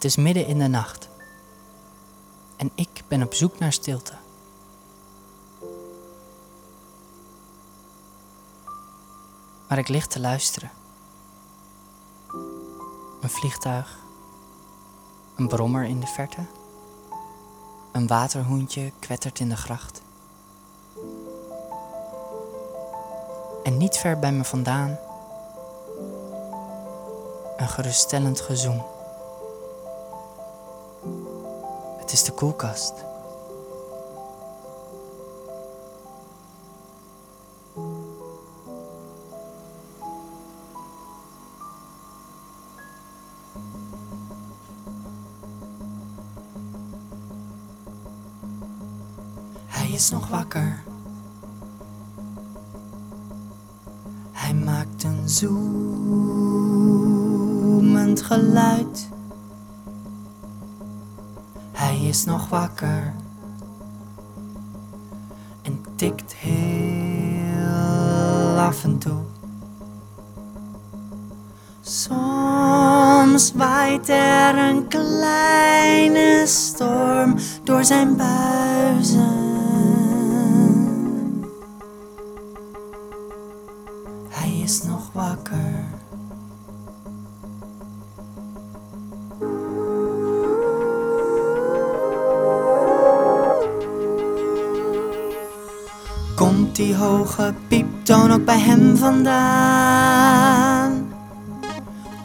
Het is midden in de nacht. En ik ben op zoek naar stilte. Maar ik lig te luisteren. Een vliegtuig. Een brommer in de verte. Een waterhoentje kwettert in de gracht. En niet ver bij me vandaan een geruststellend gezoem. Het is de koelkast. Hij is nog wakker. Hij maakt een zoemend geluid. Is nog wakker en tikt heel af en toe. Soms waait er een kleine storm door zijn buizen. Hij is nog wakker. Die hoge pieptoon ook bij hem vandaan?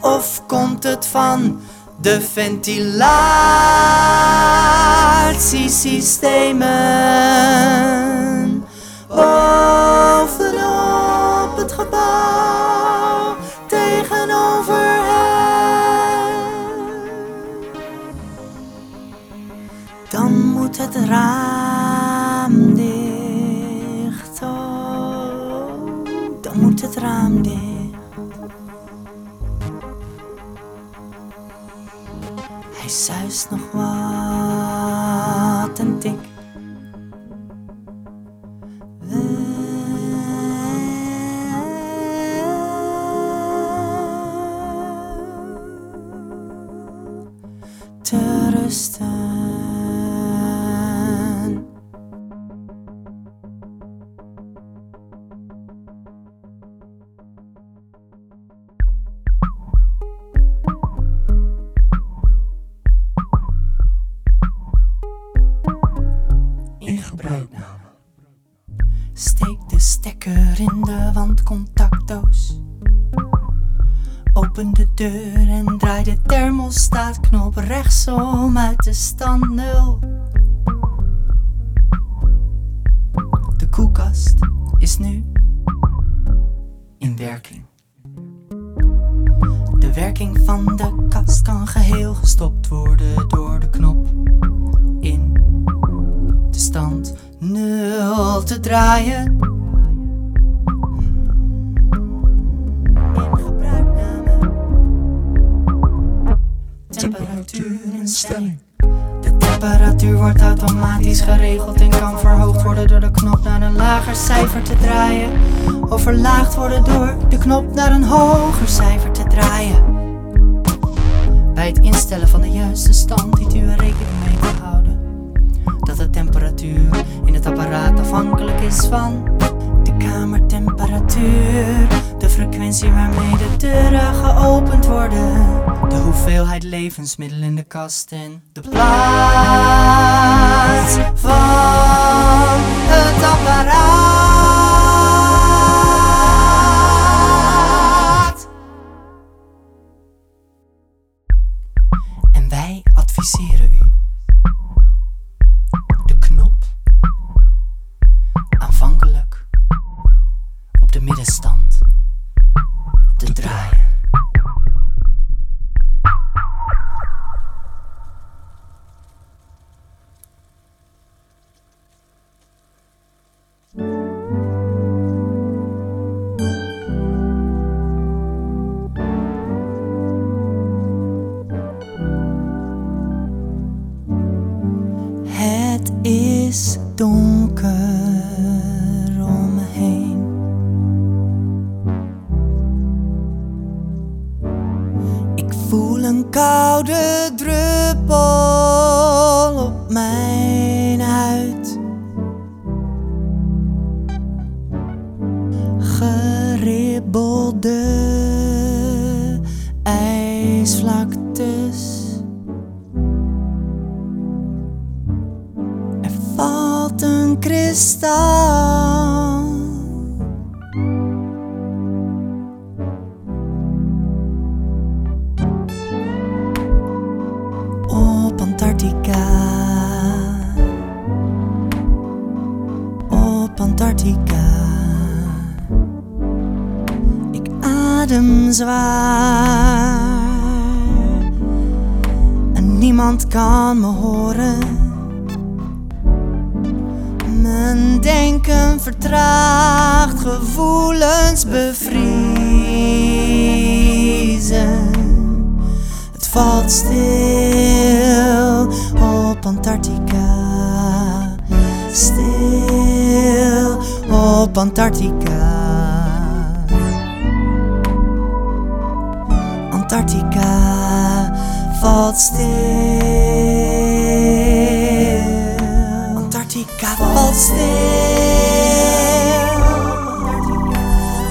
Of komt het van de ventilatiesystemen? Bovenop het gebouw tegenover hem. Dan moet het raam Hij zuist nog wat en tik. Te rusten. Steek de stekker in de wandcontactdoos. Open de deur en draai de thermostaatknop rechtsom uit de stand 0. De koelkast is nu in werking. De werking van de kast kan geheel gestopt worden door de 0 te draaien. In gebruikname. Temperatuurinstelling. De temperatuur wordt automatisch geregeld en kan verhoogd worden door de knop naar een lager cijfer te draaien. Of verlaagd worden door de knop naar een hoger cijfer te draaien. Bij het instellen van de juiste stand dient u er rekening mee afhankelijk is van de kamertemperatuur, de frequentie waarmee de deuren geopend worden, de hoeveelheid levensmiddelen in de kast en de plaats van koude druppel op mijn huid. Geribbelde ijsvlaktes. Er valt een kristal. Antarctica. Op Antarctica. Ik adem zwaar. En niemand kan me horen. Mijn denken vertraagt, gevoelens bevriezen. Het valt stil op Antarctica. Antarctica valt stil. Antarctica valt stil.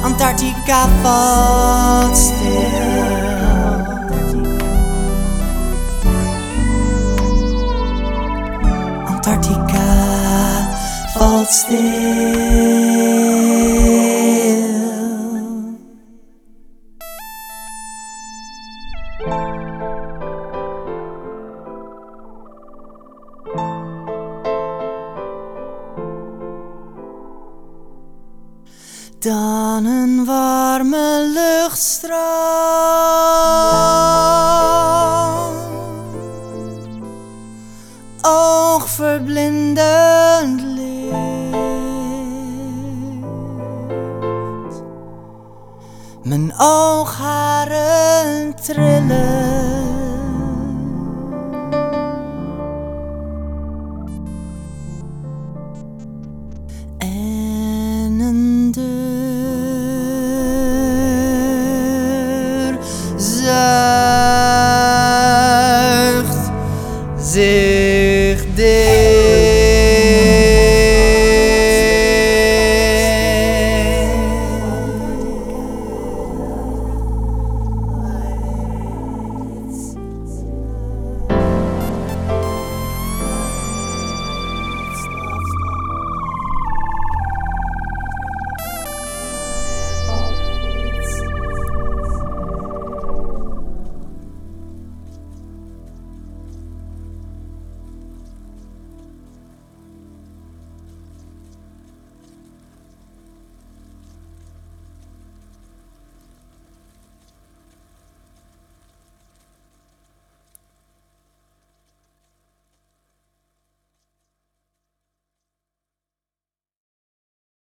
Antarctica valt stil. Antarctica valt stil. Dan een warme luchtstroom oogverblindend licht. Mijn oogharen trillen.